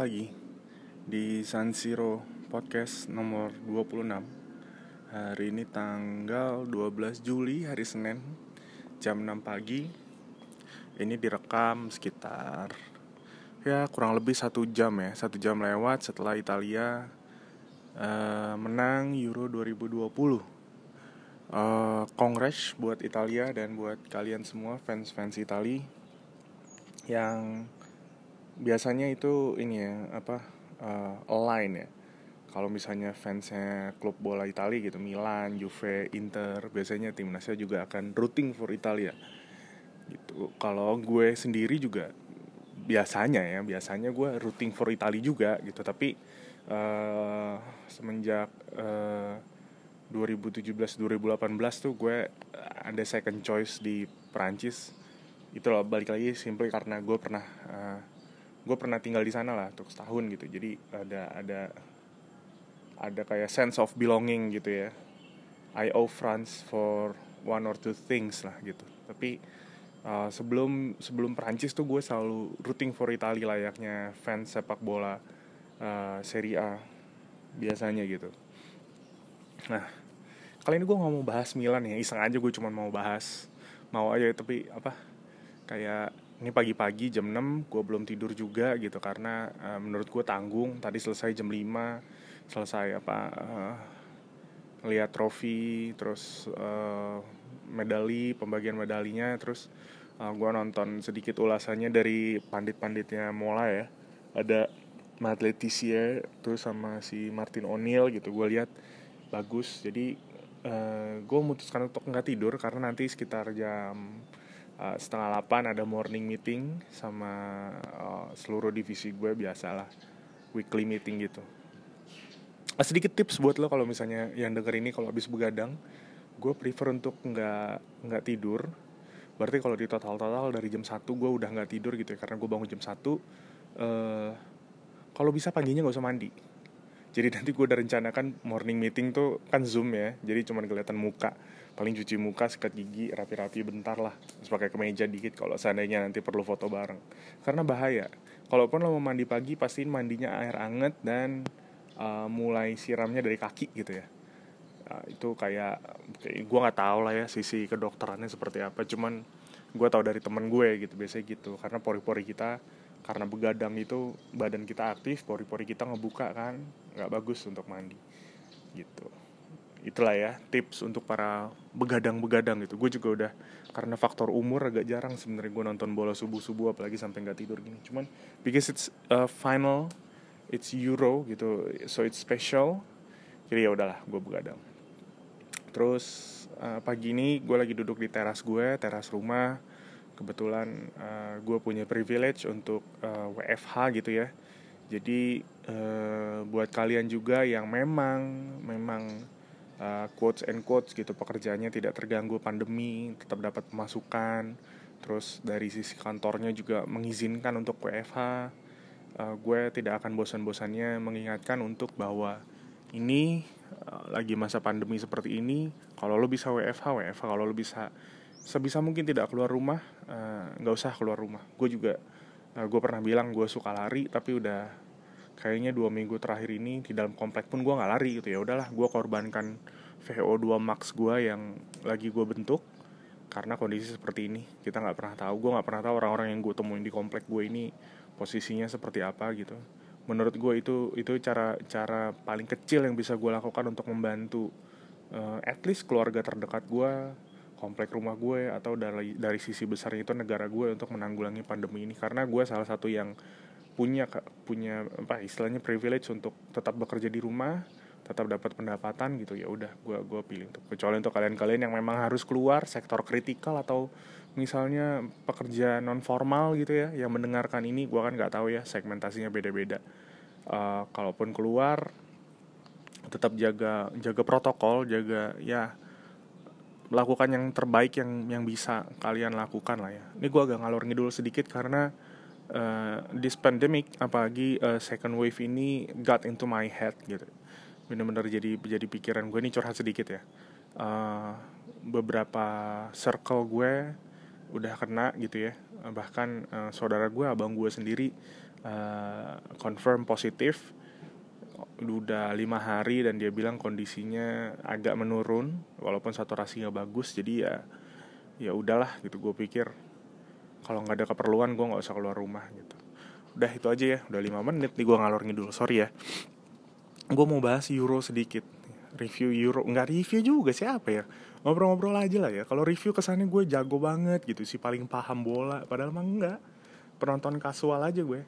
Pagi Di San Siro Podcast nomor 26 Hari ini tanggal 12 Juli, hari Senin Jam 6 pagi. Ini direkam sekitar Ya kurang lebih satu jam ya. Satu jam lewat setelah Italia uh, Menang Euro 2020 uh, Kongres buat Italia dan buat kalian semua fans-fans Italia yang biasanya itu ini ya apa uh, online ya. Kalau misalnya fansnya klub bola Italia gitu Milan, Juve, Inter biasanya timnasnya juga akan rooting for Italia. Gitu. Kalau gue sendiri juga biasanya ya biasanya gue rooting for Italia juga gitu. Tapi uh, semenjak uh, 2017 2018 tuh gue ada second choice di Prancis itu loh balik lagi simply karena gue pernah uh, gue pernah tinggal di sana lah untuk setahun gitu. Jadi ada ada ada kayak sense of belonging gitu ya. I owe France for one or two things lah gitu. Tapi uh, sebelum sebelum Prancis tuh gue selalu rooting for Italia layaknya fans sepak bola uh, Serie A biasanya gitu. Nah kali ini gue nggak mau bahas Milan ya. Iseng aja gue cuma mau bahas mau aja tapi apa kayak ini pagi-pagi jam 6 gue belum tidur juga gitu karena uh, menurut gue tanggung. Tadi selesai jam 5 selesai apa uh, lihat trofi terus uh, medali pembagian medalinya terus uh, gue nonton sedikit ulasannya dari pandit-panditnya Mola ya. Ada Matt Leticia terus sama si Martin O'Neill gitu gue lihat bagus. Jadi uh, gue memutuskan untuk nggak tidur karena nanti sekitar jam uh, setengah delapan ada morning meeting sama uh, seluruh divisi gue biasalah weekly meeting gitu. Uh, sedikit tips buat lo kalau misalnya yang denger ini kalau habis begadang gue prefer untuk nggak nggak tidur. Berarti kalau di total total dari jam satu gue udah nggak tidur gitu ya karena gue bangun jam satu uh, kalau bisa paginya nggak usah mandi. Jadi nanti gue udah rencanakan morning meeting tuh kan zoom ya jadi cuma kelihatan muka paling cuci muka sikat gigi rapi-rapi bentar lah. Terus pakai kemeja dikit kalau seandainya nanti perlu foto bareng. Karena bahaya. Kalaupun lo mau mandi pagi pastiin mandinya air anget dan uh, mulai siramnya dari kaki gitu ya. Uh, itu kayak, gue nggak tahu lah ya sisi kedokterannya seperti apa. Cuman gue tahu dari temen gue gitu biasanya gitu. Karena pori-pori kita karena begadang itu badan kita aktif pori-pori kita ngebuka kan. Nggak bagus untuk mandi. Gitu itulah ya tips untuk para begadang-begadang gitu. Gue juga udah karena faktor umur agak jarang sebenarnya gue nonton bola subuh subuh apalagi sampai nggak tidur gini. Cuman because it's uh, final it's Euro gitu so it's special jadi ya udahlah gue begadang. Terus uh, pagi ini gue lagi duduk di teras gue teras rumah. Kebetulan uh, gue punya privilege untuk uh, WFH gitu ya. Jadi uh, buat kalian juga yang memang memang uh, quotes and quotes gitu pekerjaannya tidak terganggu pandemi tetap dapat pemasukan. Terus dari sisi kantornya juga mengizinkan untuk WFH uh, gue tidak akan bosan-bosannya mengingatkan untuk bahwa ini uh, lagi masa pandemi seperti ini kalau lo bisa WFH WFH kalau lo bisa sebisa mungkin tidak keluar rumah nggak uh, usah keluar rumah. Gue juga uh, gue pernah bilang gue suka lari tapi udah kayaknya dua minggu terakhir ini di dalam komplek pun gue nggak lari gitu ya. Udahlah gue korbankan VO2 max gue yang lagi gue bentuk karena kondisi seperti ini. Kita nggak pernah tahu gue nggak pernah tahu orang-orang yang gue temuin di komplek gue ini posisinya seperti apa gitu. Menurut gue itu itu cara cara paling kecil yang bisa gue lakukan untuk membantu uh, at least keluarga terdekat gue komplek rumah gue atau dari dari sisi besar itu negara gue untuk menanggulangi pandemi ini. Karena gue salah satu yang punya punya apa istilahnya privilege untuk tetap bekerja di rumah tetap dapat pendapatan gitu ya udah gue gue pilih untuk kecuali untuk kalian-kalian yang memang harus keluar sektor kritikal atau misalnya pekerja non formal gitu ya yang mendengarkan ini gue kan nggak tahu ya segmentasinya beda-beda. Uh, kalaupun keluar tetap jaga jaga protokol jaga ya lakukan yang terbaik yang yang bisa kalian lakukan lah ya. Ini gue agak ngalor ngidul sedikit karena uh, pandemic apalagi uh, second wave ini got into my head gitu. Bener-bener jadi jadi pikiran gue ini curhat sedikit ya. Uh, beberapa circle gue udah kena gitu ya. Bahkan uh, saudara gue abang gue sendiri uh, confirm positif. Udah lima hari dan dia bilang kondisinya agak menurun walaupun saturasinya bagus. Jadi ya ya udahlah gitu gue pikir kalau nggak ada keperluan gue nggak usah keluar rumah gitu. Udah itu aja ya udah lima menit nih gue ngalor ngidul sorry ya. Gue mau bahas euro sedikit. Review euro nggak review juga siapa ya? Ngobrol-ngobrol aja lah ya. Kalau review kesannya gue jago banget gitu sih paling paham bola padahal emang enggak penonton kasual aja gue.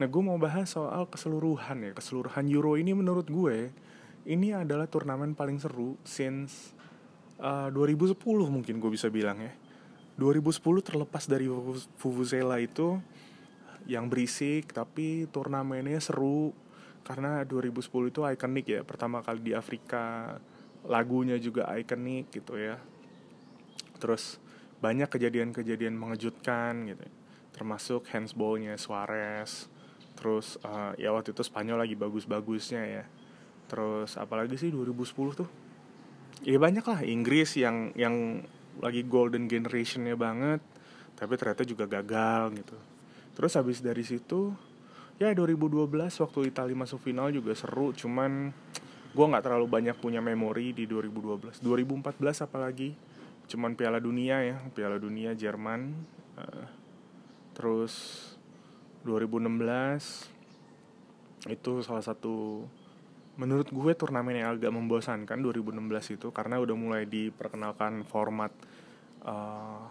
Nah gue mau bahas soal keseluruhan ya. Keseluruhan euro ini menurut gue ini adalah turnamen paling seru since uh, 2010 mungkin gue bisa bilang ya 2010 terlepas dari Vuvuzela itu yang berisik tapi turnamennya seru. Karena 2010 itu ikonik ya pertama kali di Afrika lagunya juga ikonik gitu ya. Terus banyak kejadian-kejadian mengejutkan gitu. Termasuk handsballnya Suarez terus uh, ya waktu itu Spanyol lagi bagus-bagusnya ya. Terus apalagi sih 2010 tuh? Ya banyak lah Inggris yang yang lagi golden generationnya banget tapi ternyata juga gagal gitu. Terus habis dari situ ya 2012 waktu Italia masuk final juga seru cuman gue nggak terlalu banyak punya memori di 2012 2014 apalagi cuman Piala Dunia ya Piala Dunia Jerman uh, terus 2016 itu salah satu menurut gue turnamen yang agak membosankan 2016 itu karena udah mulai diperkenalkan format uh,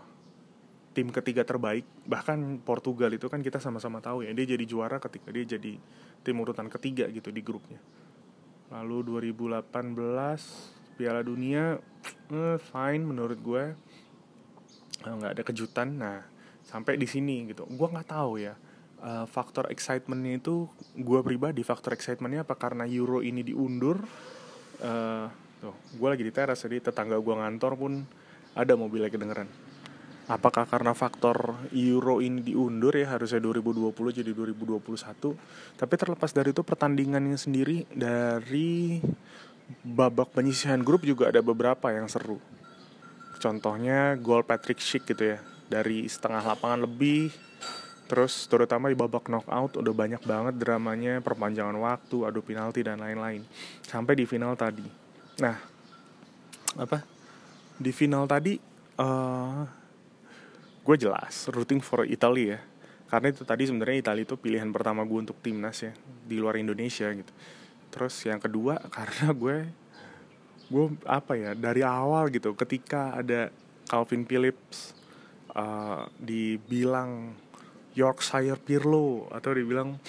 tim ketiga terbaik. Bahkan Portugal itu kan kita sama-sama tahu ya dia jadi juara ketika dia jadi tim urutan ketiga gitu di grupnya. Lalu 2018 Piala Dunia eh, fine menurut gue. Eh, nggak ada kejutan. Nah sampai di sini gitu. Gue nggak tahu ya uh, faktor excitementnya itu gue pribadi faktor excitementnya apa? Karena Euro ini diundur uh, tuh gue lagi di teras jadi tetangga gue ngantor pun ada mobilnya kedengeran. Apakah karena faktor Euro ini diundur ya harusnya 2020 jadi 2021 tapi terlepas dari itu pertandingannya sendiri dari babak penyisihan grup juga ada beberapa yang seru. Contohnya gol Patrick Schick gitu ya dari setengah lapangan lebih terus terutama di babak knockout udah banyak banget dramanya perpanjangan waktu adu penalti dan lain-lain. Sampai di final tadi. Nah apa? Di final tadi uh, gue jelas rooting for Italy ya. Karena itu tadi sebenarnya Italia itu pilihan pertama gue untuk timnas ya di luar Indonesia gitu. Terus yang kedua karena gue gue apa ya dari awal gitu ketika ada Calvin Phillips uh, dibilang Yorkshire Pirlo atau dibilang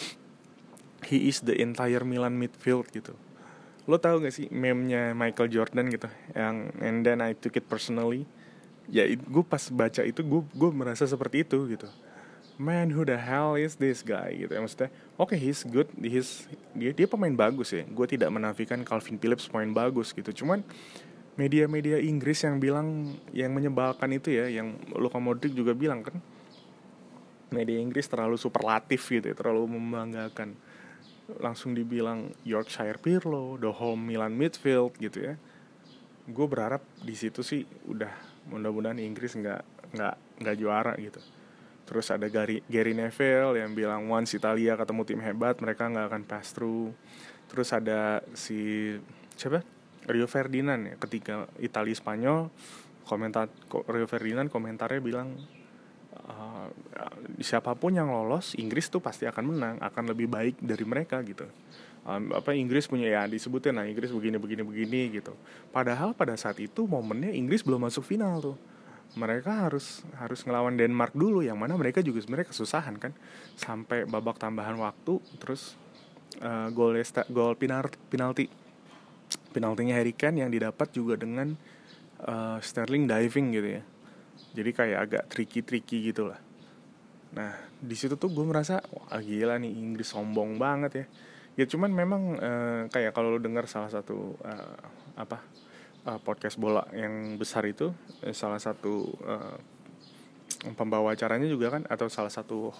he is the entire Milan midfield gitu. Lo tau gak sih meme-nya Michael Jordan gitu yang and then I took it personally? Ya gue pas baca itu gue gue merasa seperti itu gitu. Man who the hell is this guy gitu ya maksudnya oke okay, he's good he's dia dia pemain bagus ya. Gue tidak menafikan Calvin Phillips pemain bagus gitu. Cuman media-media Inggris yang bilang yang menyebalkan itu ya yang Luka Modric juga bilang kan media Inggris terlalu superlatif gitu ya, terlalu membanggakan. Langsung dibilang Yorkshire Pirlo, the whole Milan midfield gitu ya. Gue berharap di situ sih udah mudah-mudahan Inggris nggak nggak nggak juara gitu. Terus ada Gary, Gary Neville yang bilang once Italia ketemu tim hebat mereka nggak akan pass through. Terus ada si siapa? Rio Ferdinand ya ketika Italia Spanyol komentar Rio Ferdinand komentarnya bilang uh, siapa pun yang lolos Inggris tuh pasti akan menang akan lebih baik dari mereka gitu. Um, apa Inggris punya ya disebutin lah Inggris begini begini begini gitu. Padahal pada saat itu momennya Inggris belum masuk final tuh. Mereka harus harus ngelawan Denmark dulu yang mana mereka juga sebenarnya kesusahan kan. Sampai babak tambahan waktu terus uh, gol gol penalti penalti. Penaltinya Harry Kane yang didapat juga dengan uh, Sterling diving gitu ya. Jadi kayak agak tricky tricky gitulah nah di situ tuh gue merasa wah gila nih Inggris sombong banget ya. Ya cuman memang uh, kayak kalau lo dengar salah satu uh, apa uh, podcast bola yang besar itu uh, salah satu uh, pembawa acaranya juga kan atau salah satu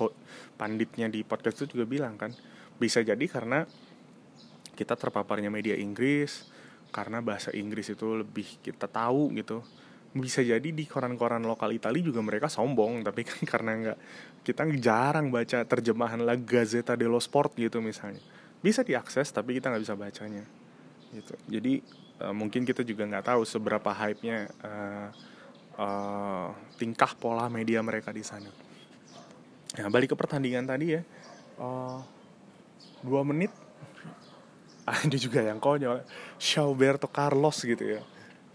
panditnya di podcast itu juga bilang kan bisa jadi karena kita terpaparnya media Inggris karena bahasa Inggris itu lebih kita tahu gitu bisa jadi di koran-koran lokal Italia juga mereka sombong tapi kan karena nggak kita jarang baca terjemahan La Gazzetta dello Sport gitu misalnya. Bisa diakses tapi kita nggak bisa bacanya gitu. Jadi uh, mungkin kita juga nggak tahu seberapa hype nya uh, uh, tingkah pola media mereka di sana. Nah balik ke pertandingan tadi ya uh, dua menit. Ini juga yang konyol Shawberto Carlos gitu ya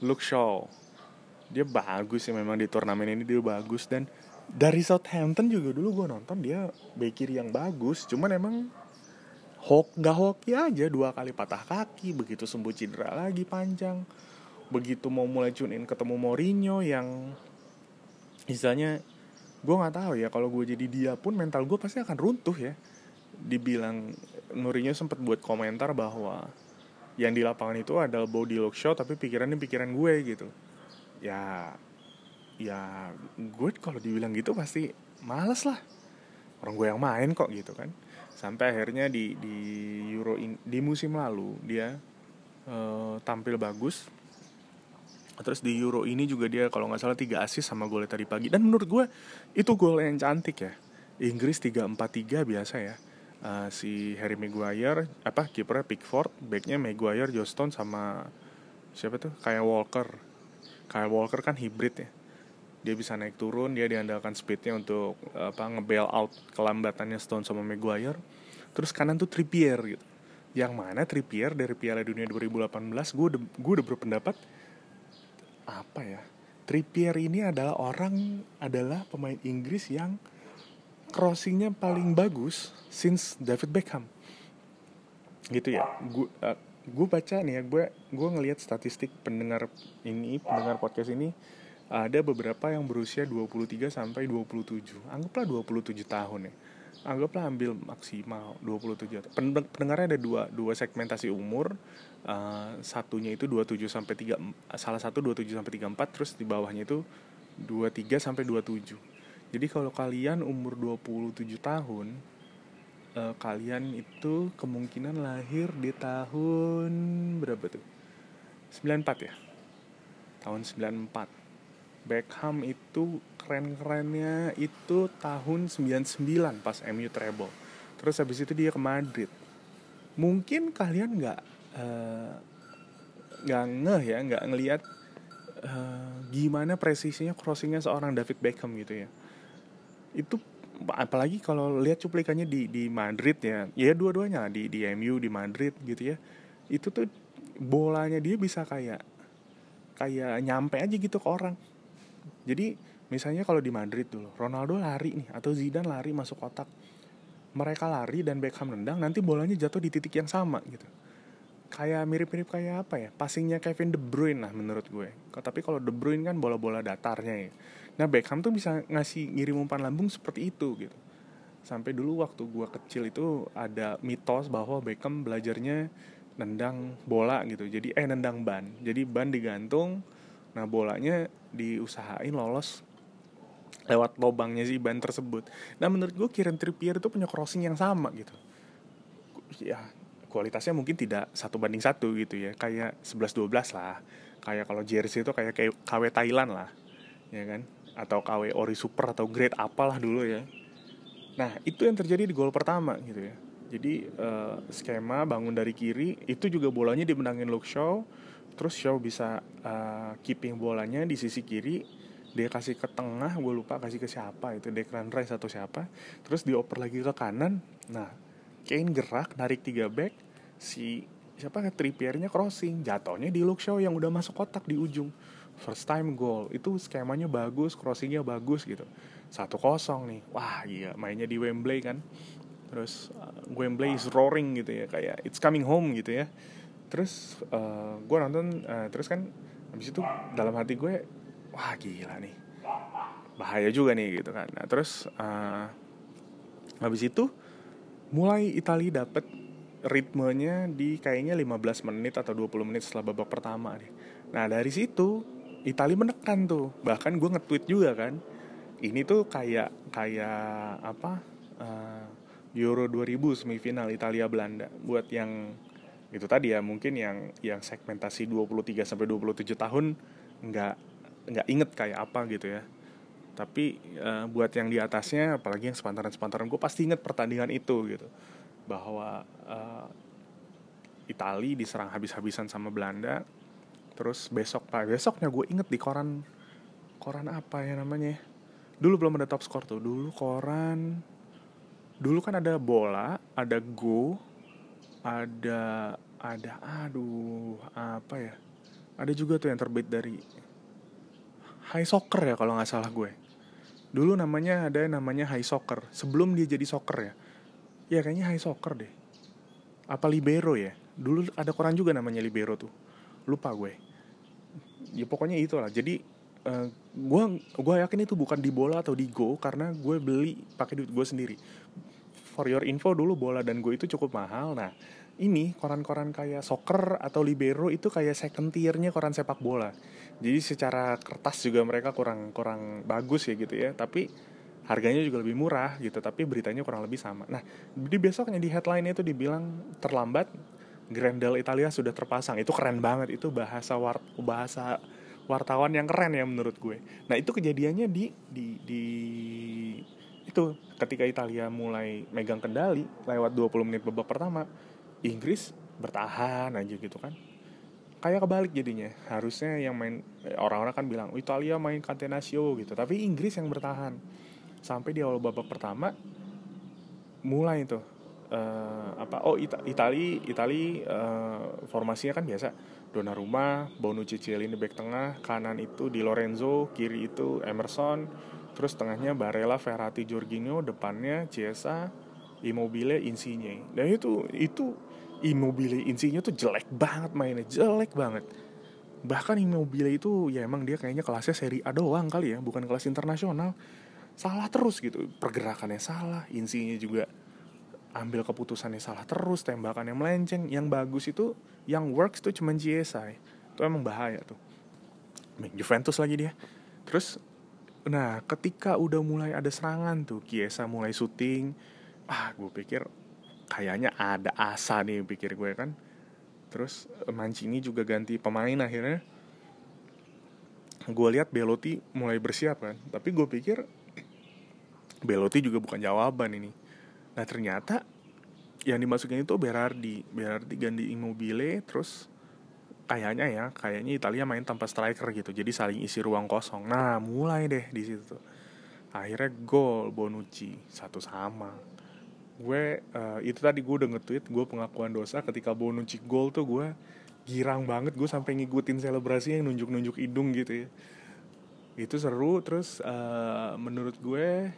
Luke Shaw dia bagus ya memang di turnamen ini dia bagus. Dan dari Southampton juga dulu gue nonton dia back yang bagus. Cuman emang hok gak hoki aja dua kali patah kaki begitu sembuh cedera lagi panjang. Begitu mau mulai tune ketemu Mourinho yang misalnya gue nggak tahu ya kalau gue jadi dia pun mental gue pasti akan runtuh ya. Dibilang Mourinho sempat buat komentar bahwa yang di lapangan itu adalah body look show tapi pikirannya pikiran gue gitu ya ya gue kalau dibilang gitu pasti males lah. Orang gue yang main kok gitu kan. Sampai akhirnya di di Euro in, di musim lalu dia uh, tampil bagus. Terus di Euro ini juga dia kalau nggak salah tiga asis sama gol tadi pagi. Dan menurut gue itu gol yang cantik ya. Inggris 3-4-3 biasa ya. Uh, si Harry Maguire apa kipernya Pickford backnya Maguire Johnston sama siapa tuh? Kayak Walker Kyle Walker kan hybrid ya. Dia bisa naik turun dia diandalkan speednya untuk apa ngebail out kelambatannya Stone sama Maguire. Terus kanan tuh Trippier gitu. Yang mana Trippier dari Piala Dunia 2018 gue udah gue udah berpendapat apa ya Trippier ini adalah orang adalah pemain Inggris yang crossingnya paling bagus since David Beckham. Gitu ya gue uh, gue baca nih ya gue gue ngelihat statistik pendengar ini pendengar podcast ini ada beberapa yang berusia 23 sampai 27 anggaplah 27 tahun ya. Anggaplah ambil maksimal 27 pendengarnya ada dua dua segmentasi umur uh, satunya itu 27 sampai 3 salah satu 27 sampai 34 terus di bawahnya itu 23 sampai 27 jadi kalau kalian umur 27 tahun uh, kalian itu kemungkinan lahir di tahun berapa tuh? 94 ya? Tahun 94 Beckham itu keren-kerennya itu tahun 99 pas MU treble. Terus habis itu dia ke Madrid. Mungkin kalian nggak eh, nggak uh, ngeh ya nggak ngelihat uh, gimana presisinya crossingnya seorang David Beckham gitu ya. Itu apalagi kalau lihat cuplikannya di di Madrid ya. Ya dua-duanya di di MU di Madrid gitu ya. Itu tuh bolanya dia bisa kayak kayak nyampe aja gitu ke orang. Jadi misalnya kalau di Madrid dulu Ronaldo lari nih atau Zidane lari masuk kotak. Mereka lari dan Beckham nendang nanti bolanya jatuh di titik yang sama gitu. Kayak mirip-mirip kayak apa ya? Passingnya Kevin De Bruyne lah menurut gue. Tapi kalau De Bruyne kan bola-bola datarnya ya Nah Beckham tuh bisa ngasih ngirim umpan lambung seperti itu gitu. Sampai dulu waktu gua kecil itu ada mitos bahwa Beckham belajarnya nendang bola gitu. Jadi eh nendang ban. Jadi ban digantung. Nah bolanya diusahain lolos lewat lobangnya si ban tersebut. Nah menurut gue Kieran Trippier itu punya crossing yang sama gitu. Ya kualitasnya mungkin tidak satu banding satu gitu ya. Kayak 11-12 lah. Kayak kalau jersey itu kayak KW Thailand lah. Ya kan atau KW Ori Super atau grade apalah dulu ya. Nah, itu yang terjadi di gol pertama gitu ya. Jadi uh, skema bangun dari kiri itu juga bolanya dimenangin Luke Shaw. Terus Shaw bisa uh, keeping bolanya di sisi kiri. Dia kasih ke tengah, gue lupa kasih ke siapa itu Declan Rice atau siapa. Terus dioper lagi ke kanan. Nah, Kane gerak narik tiga back. Si siapa Trippiernya crossing, jatuhnya di Luke Shaw yang udah masuk kotak di ujung first time goal. Itu skemanya bagus crossingnya bagus gitu. Satu kosong nih. Wah iya mainnya di Wembley kan. Terus uh, Wembley is roaring gitu ya. Kayak it's coming home gitu ya. Terus uh, gue nonton uh, terus kan habis itu dalam hati gue wah gila nih. Bahaya juga nih gitu kan. Nah terus uh, habis itu mulai Italia dapet ritmenya di kayaknya 15 menit atau 20 menit setelah babak pertama nih. Nah dari situ Italia menekan tuh. Bahkan gue nge-tweet juga kan ini tuh kayak kayak apa uh, Euro 2000 semifinal Italia Belanda. Buat yang itu tadi ya mungkin yang yang segmentasi 23 sampai 27 tahun nggak nggak inget kayak apa gitu ya. Tapi uh, buat yang di atasnya apalagi yang sepantaran-sepantaran gue pasti inget pertandingan itu gitu. Bahwa uh, Itali diserang habis-habisan sama Belanda terus besok pak. Besoknya gue inget di koran koran apa ya namanya? Dulu belum ada top score tuh. Dulu koran dulu kan ada bola ada go ada ada aduh apa ya? Ada juga tuh yang terbit dari High Soccer ya kalau nggak salah gue. Dulu namanya ada namanya high soccer. Sebelum dia jadi soccer ya. Ya kayaknya high soccer deh. Apa libero ya? Dulu ada koran juga namanya libero tuh. Lupa gue ya pokoknya itu lah jadi uh, gue gue yakin itu bukan di bola atau di go karena gue beli pakai duit gue sendiri. For your info dulu bola dan gue itu cukup mahal. Nah ini koran-koran kayak soccer atau libero itu kayak second tiernya koran sepak bola. Jadi secara kertas juga mereka kurang kurang bagus ya gitu ya. Tapi harganya juga lebih murah gitu tapi beritanya kurang lebih sama. Nah di besoknya di headline itu dibilang terlambat Grendel Italia sudah terpasang. Itu keren banget. Itu bahasa war bahasa wartawan yang keren ya menurut gue. Nah itu kejadiannya di di di itu ketika Italia mulai megang kendali lewat 20 menit babak pertama Inggris bertahan aja gitu kan. Kayak kebalik jadinya. Harusnya yang main orang-orang kan bilang oh, Italia main catenaccio gitu. Tapi Inggris yang bertahan. Sampai di awal babak pertama mulai itu uh, apa oh Ita Itali Itali uh, formasinya kan biasa. Donnarumma Bonucci Cielini back tengah kanan itu Di Lorenzo kiri itu Emerson terus tengahnya Barella Ferrati Jorginho depannya Chiesa Immobile Insigne. Dan itu itu Immobile Insigne tuh jelek banget mainnya jelek banget. Bahkan Immobile itu ya emang dia kayaknya kelasnya seri A doang kali ya bukan kelas internasional. Salah terus gitu pergerakannya salah Insigne juga ambil keputusannya salah terus tembakannya melenceng yang bagus itu yang works tuh cuman Chiesa itu emang bahaya tuh. Juventus lagi dia. Terus nah ketika udah mulai ada serangan tuh Chiesa mulai syuting ah gue pikir kayaknya ada asa nih pikir gue kan. Terus eh, Mancini juga ganti pemain akhirnya. Gue lihat Belotti mulai bersiap kan. Tapi gue pikir Belotti juga bukan jawaban ini nah ternyata yang dimasukin itu Berardi. Berardi ganti Immobile terus kayaknya ya kayaknya Italia main tanpa striker gitu. Jadi saling isi ruang kosong. Nah mulai deh di situ. Akhirnya gol Bonucci. Satu sama. Gue uh, itu tadi gue udah nge-tweet gue pengakuan dosa ketika Bonucci gol tuh gue girang banget. Gue sampai ngikutin selebrasi yang nunjuk-nunjuk hidung gitu ya. Itu seru. Terus uh, menurut gue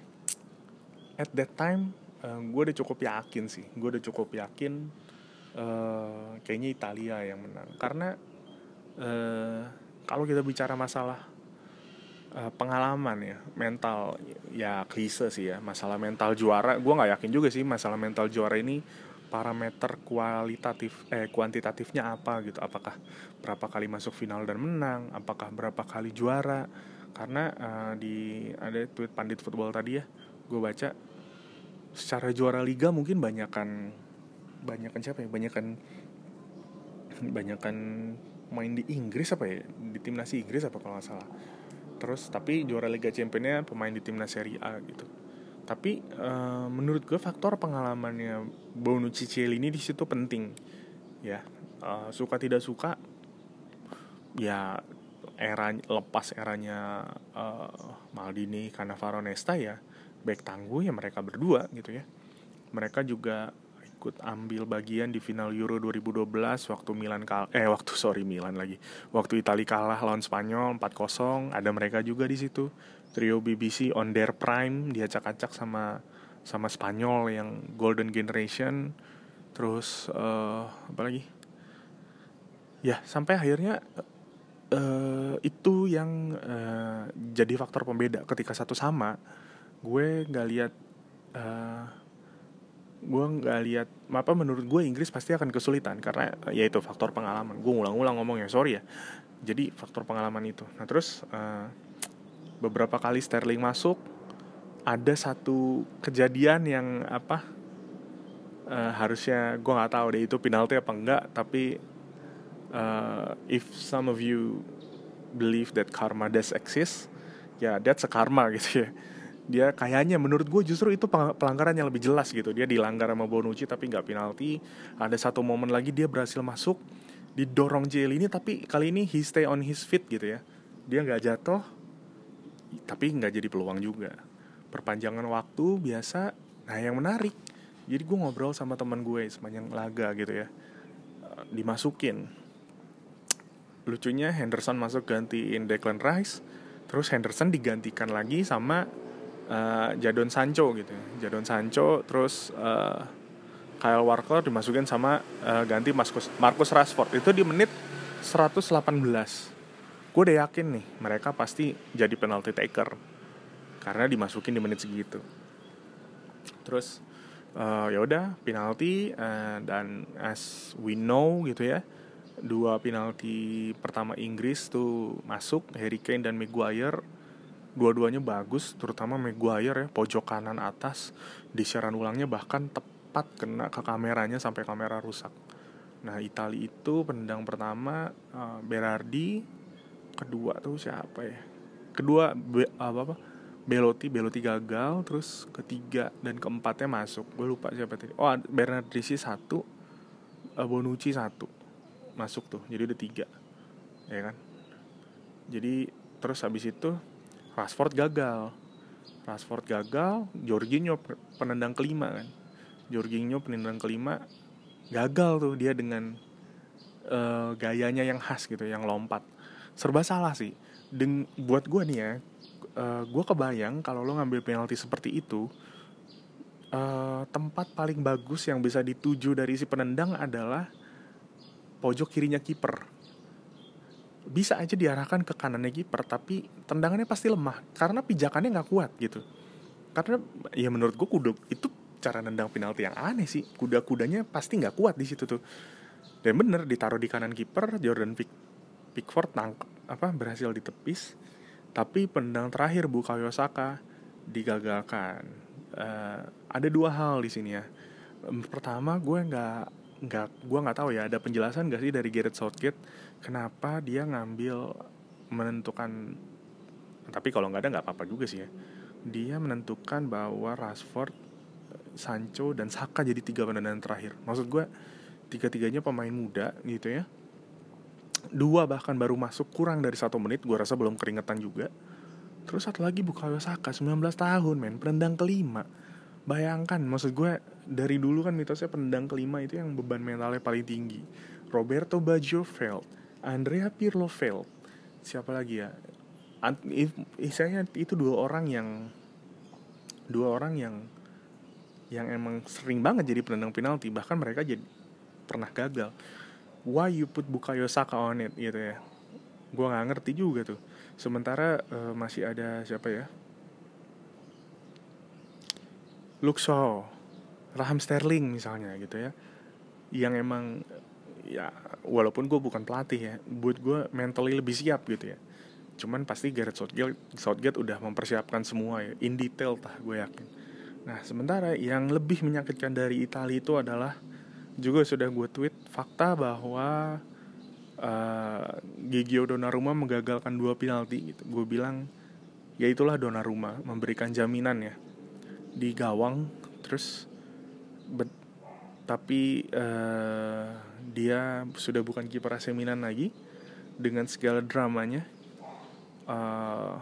at that time gue udah cukup yakin sih. Gue udah cukup yakin uh, kayaknya Italia yang menang. Karena uh, kalau kita bicara masalah uh, pengalaman ya mental ya klise sih ya masalah mental juara. Gue nggak yakin juga sih masalah mental juara ini parameter kualitatif eh kuantitatifnya apa gitu. Apakah berapa kali masuk final dan menang apakah berapa kali juara. Karena uh, di ada tweet pandit football tadi ya gue baca secara juara liga mungkin banyakkan banyakkan siapa ya? Banyakkan banyakkan main di Inggris apa ya? Di timnas Inggris apa kalau nggak salah. Terus tapi juara Liga Championnya pemain di timnas Serie A gitu. Tapi uh, menurut gue faktor pengalamannya Bonucci ini di situ penting. Ya uh, suka tidak suka ya era lepas eranya uh, Maldini Cannavaro Nesta ya baik tangguh ya mereka berdua gitu ya. Mereka juga ikut ambil bagian di final Euro 2012 waktu Milan kal eh waktu sorry Milan lagi. Waktu Italia kalah lawan Spanyol 4-0 ada mereka juga di situ. Trio BBC on their prime dia acak-acak sama sama Spanyol yang Golden Generation. Terus uh, apa lagi? Ya sampai akhirnya uh, itu yang uh, jadi faktor pembeda ketika satu sama gue nggak lihat uh, gue nggak lihat apa menurut gue Inggris pasti akan kesulitan karena ya itu faktor pengalaman. Gue ngulang-ngulang ngomong ya sorry ya. Jadi faktor pengalaman itu. Nah terus uh, beberapa kali Sterling masuk ada satu kejadian yang apa uh, harusnya gue nggak tahu deh itu penalti apa enggak tapi uh, if some of you believe that karma does exist ya that's a karma gitu ya dia kayaknya menurut gue justru itu pelanggaran yang lebih jelas gitu. Dia dilanggar sama Bonucci tapi nggak penalti. Ada satu momen lagi dia berhasil masuk didorong JL ini tapi kali ini he stay on his feet gitu ya. Dia nggak jatuh tapi nggak jadi peluang juga. Perpanjangan waktu biasa nah yang menarik jadi gue ngobrol sama teman gue sepanjang laga gitu ya uh, dimasukin. Lucunya Henderson masuk gantiin Declan Rice terus Henderson digantikan lagi sama uh, Jadon Sancho gitu. Jadon Sancho terus uh, Kyle Walker dimasukin sama uh, ganti Marcus Marcus Rashford. Itu di menit 118 gue udah yakin nih mereka pasti jadi penalty taker. Karena dimasukin di menit segitu. Terus uh, ya udah penalti uh, dan as we know gitu ya dua penalti pertama Inggris tuh masuk Harry Kane dan Maguire dua-duanya bagus terutama Maguire ya pojok kanan atas. Di siaran ulangnya bahkan tepat kena ke kameranya sampai kamera rusak. Nah Itali itu pendang pertama uh, Berardi. Kedua tuh siapa ya? Kedua be, apa apa? Belotti Belotti gagal. Terus ketiga dan keempatnya masuk. Gue lupa siapa tadi. Oh Bernardeschi satu uh, Bonucci satu. Masuk tuh jadi udah tiga. Ya kan? Jadi terus habis itu Rashford gagal. Rashford gagal Jorginho penendang kelima kan? Jorginho penendang kelima gagal tuh dia dengan uh, gayanya yang khas gitu yang lompat. Serba salah sih. Deng buat gue nih ya uh, eh, gue kebayang kalau lo ngambil penalti seperti itu uh, tempat paling bagus yang bisa dituju dari si penendang adalah pojok kirinya kiper bisa aja diarahkan ke kanannya kiper tapi tendangannya pasti lemah karena pijakannya nggak kuat gitu karena ya menurut gue kuda itu cara nendang penalti yang aneh sih kuda-kudanya pasti nggak kuat di situ tuh dan bener ditaruh di kanan kiper Jordan Pick Pickford tangkap apa berhasil ditepis tapi pendang terakhir Bukayo Saka digagalkan. Uh, ada dua hal di sini ya. Pertama, gue nggak nggak gue nggak tahu ya ada penjelasan gak sih dari Gareth Southgate kenapa dia ngambil menentukan tapi kalau nggak ada nggak apa-apa juga sih ya. Dia menentukan bahwa Rashford Sancho dan Saka jadi tiga pendanaan terakhir. Maksud gue tiga-tiganya pemain muda gitu ya. Dua bahkan baru masuk kurang dari satu menit gue rasa belum keringetan juga. Terus satu lagi Bukayo Saka 19 tahun men penendang kelima bayangkan maksud gue dari dulu kan mitosnya penendang kelima itu yang beban mentalnya paling tinggi. Roberto Baggio failed Andrea Pirlo failed siapa lagi ya? Istilahnya itu dua orang yang dua orang yang yang emang sering banget jadi penendang penalti. Bahkan mereka jadi pernah gagal. Why you put Bukayo Saka on it gitu ya? Gue nggak ngerti juga tuh. Sementara uh, masih ada siapa ya Luke Shaw Raham Sterling misalnya gitu ya yang emang ya walaupun gue bukan pelatih ya buat gue mentally lebih siap gitu ya cuman pasti Gareth Southgate, Southgate udah mempersiapkan semua ya in detail tah gue yakin nah sementara yang lebih menyakitkan dari Italia itu adalah juga sudah gue tweet fakta bahwa uh, Gigio Donnarumma menggagalkan dua penalti gitu. Gue bilang ya itulah Donnarumma memberikan jaminan ya di gawang terus bet, tapi uh, dia sudah bukan kiper AC Milan lagi dengan segala dramanya uh,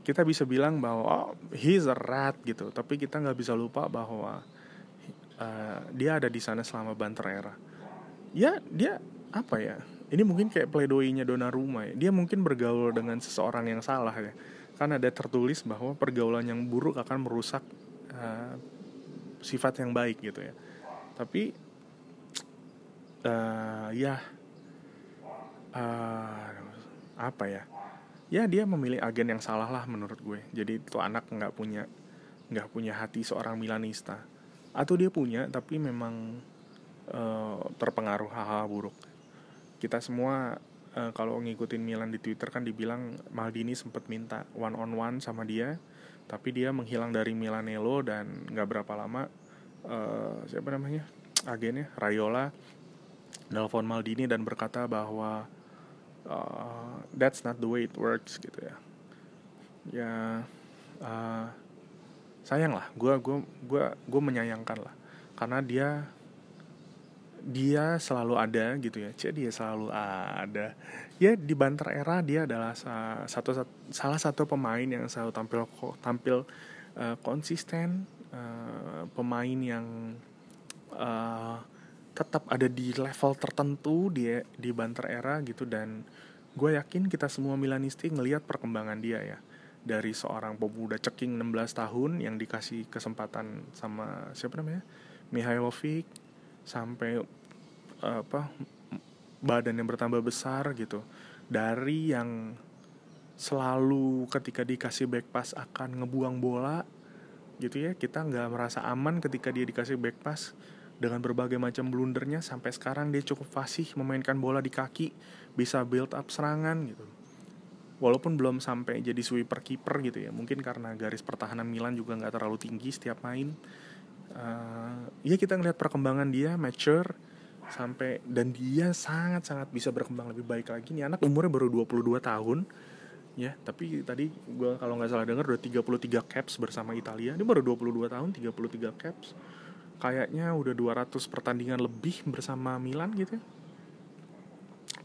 kita bisa bilang bahwa oh, he's a rat gitu. Tapi kita nggak bisa lupa bahwa uh, dia ada di sana selama banter era. Ya dia apa ya ini mungkin kayak pledoinya Donnarumma ya. Dia mungkin bergaul dengan seseorang yang salah ya. Kan ada tertulis bahwa pergaulan yang buruk akan merusak uh, sifat yang baik gitu ya. Tapi uh, ya uh, apa ya? Ya dia memilih agen yang salah lah menurut gue. Jadi itu anak nggak punya nggak punya hati seorang Milanista. Atau dia punya tapi memang uh, terpengaruh hal-hal buruk. Kita semua uh, kalau ngikutin Milan di Twitter kan dibilang Maldini sempat minta one on one sama dia tapi dia menghilang dari Milanello dan nggak berapa lama uh, siapa namanya agennya Rayola nelfon Maldini dan berkata bahwa uh, that's not the way it works gitu ya. Ya uh, sayang lah gue gua gua gue menyayangkan lah. Karena dia dia selalu ada gitu ya. Cek dia selalu ada. Ya di Banter era dia adalah satu, salah satu pemain yang selalu tampil tampil uh, konsisten uh, pemain yang uh, tetap ada di level tertentu dia di Banter era gitu. Dan gue yakin kita semua Milanisti ngelihat perkembangan dia ya. Dari seorang pemuda ceking 16 tahun yang dikasih kesempatan sama siapa namanya? Mihailovic sampai apa badan yang bertambah besar gitu. Dari yang selalu ketika dikasih back pass akan ngebuang bola gitu ya kita nggak merasa aman ketika dia dikasih back pass. Dengan berbagai macam blundernya sampai sekarang dia cukup fasih memainkan bola di kaki bisa build up serangan gitu. Walaupun belum sampai jadi sweeper keeper gitu ya mungkin karena garis pertahanan Milan juga nggak terlalu tinggi setiap main uh, ya kita ngeliat perkembangan dia mature sampai dan dia sangat sangat bisa berkembang lebih baik lagi. Nih anak umurnya baru 22 tahun. Ya tapi tadi gue kalau nggak salah dengar udah 33 caps bersama Italia. Ini baru 22 tahun 33 caps. Kayaknya udah 200 pertandingan lebih bersama Milan gitu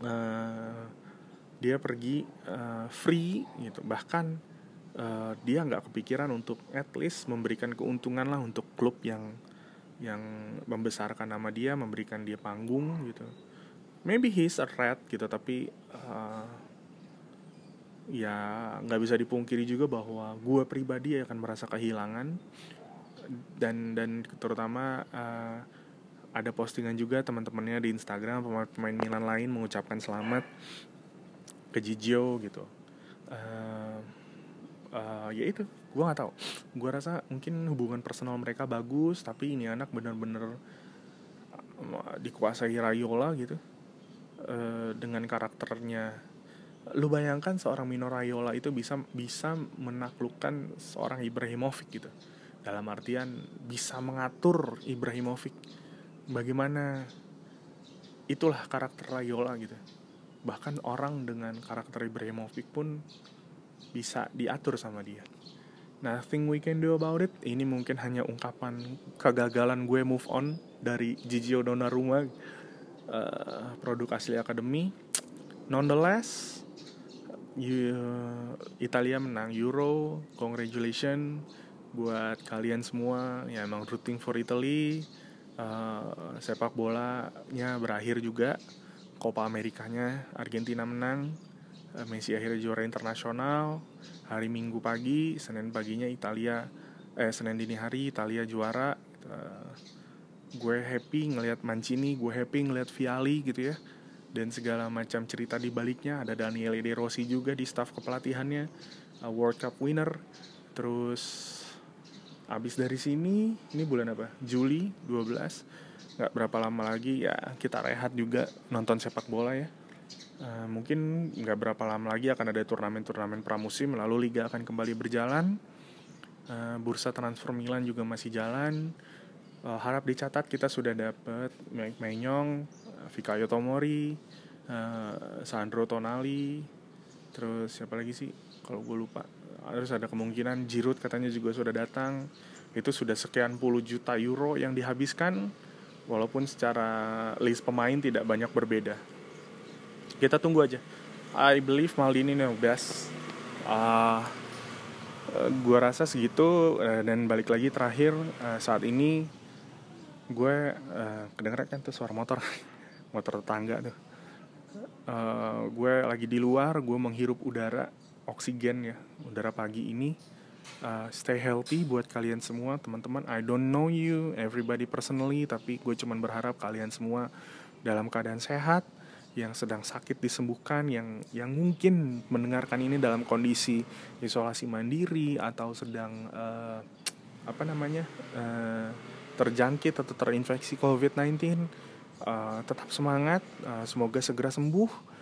uh, dia pergi uh, free gitu. Bahkan uh, dia nggak kepikiran untuk at least memberikan keuntungan lah untuk klub yang yang membesarkan nama dia memberikan dia panggung gitu. Maybe he's a rat gitu tapi uh, ya nggak bisa dipungkiri juga bahwa gue pribadi akan merasa kehilangan. Dan dan terutama uh, ada postingan juga teman-temannya di Instagram pemain-pemain Milan lain mengucapkan selamat ke Gigio gitu. Uh, uh, ya itu gue nggak tahu. Gue rasa mungkin hubungan personal mereka bagus tapi ini anak bener-bener uh, dikuasai Rayola gitu. Uh, dengan karakternya. Lu bayangkan seorang Mino Rayola itu bisa bisa menaklukkan seorang Ibrahimovic gitu. Dalam artian bisa mengatur Ibrahimovic. Bagaimana itulah karakter Rayola gitu. Bahkan orang dengan karakter Ibrahimovic pun bisa diatur sama dia. Nothing we can do about it. Ini mungkin hanya ungkapan kegagalan gue move on dari Gigio Donnarumma uh, produk asli akademi. Nonetheless you, Italia menang Euro. Congratulations buat kalian semua. Ya emang rooting for Italy. Uh, sepak bolanya berakhir juga. Copa Amerikanya Argentina menang Messi akhirnya juara internasional hari Minggu pagi Senin paginya Italia eh Senin dini hari Italia juara uh, gue happy ngelihat Mancini gue happy ngelihat Viali gitu ya dan segala macam cerita di baliknya ada Daniele De Rossi juga di staff kepelatihannya uh, World Cup winner terus Abis dari sini, ini bulan apa? Juli 12. Nggak berapa lama lagi ya kita rehat juga nonton sepak bola ya. Uh, mungkin nggak berapa lama lagi akan ada turnamen-turnamen pramusim, lalu liga akan kembali berjalan. Uh, bursa transfer Milan juga masih jalan. Uh, harap dicatat kita sudah dapat Mike Menyong, Fikayo Tomori, uh, Sandro Tonali, terus siapa lagi sih? Kalau gue lupa harus ada kemungkinan Giroud katanya juga sudah datang itu sudah sekian puluh juta euro yang dihabiskan walaupun secara list pemain tidak banyak berbeda kita tunggu aja. I believe Maldini nih best. Uh, gua rasa segitu uh, dan balik lagi terakhir uh, saat ini gue uh, kedengeran kan tuh suara motor motor tetangga tuh. Uh, gue lagi di luar gue menghirup udara oksigen ya udara pagi ini. Uh, stay healthy buat kalian semua teman-teman. I don't know you everybody personally tapi gue cuman berharap kalian semua dalam keadaan sehat yang sedang sakit disembuhkan yang yang mungkin mendengarkan ini dalam kondisi isolasi mandiri atau sedang uh, apa namanya uh, terjangkit atau terinfeksi COVID-19 uh, tetap semangat uh, semoga segera sembuh.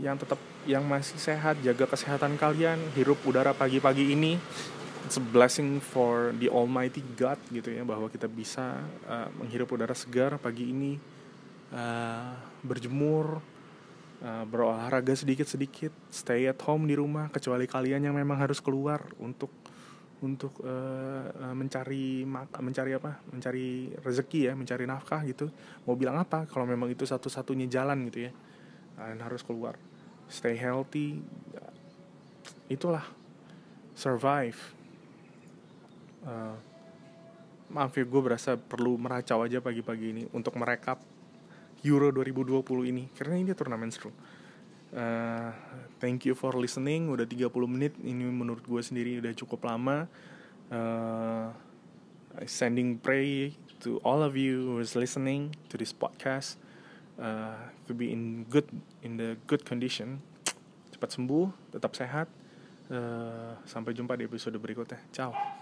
Yang tetap yang masih sehat jaga kesehatan kalian hirup udara pagi-pagi ini. It's a blessing for the Almighty God gitu ya bahwa kita bisa uh, menghirup udara segar pagi ini uh, berjemur uh, berolahraga sedikit-sedikit stay at home di rumah kecuali kalian yang memang harus keluar untuk untuk uh, mencari mencari apa? Mencari rezeki ya mencari nafkah gitu. Mau bilang apa kalau memang itu satu-satunya jalan gitu ya? Kalian harus keluar. Stay healthy. Itulah. Survive. Uh, maaf ya gue berasa perlu meracau aja pagi-pagi ini untuk merekap Euro 2020 ini. Karena ini turnamen seru. Uh, thank you for listening. Udah 30 menit. Ini menurut gue sendiri udah cukup lama. Uh, sending pray to all of you who is listening to this podcast uh, to be in good in the good condition. Cepat sembuh tetap sehat. Uh, sampai jumpa di episode berikutnya. Ciao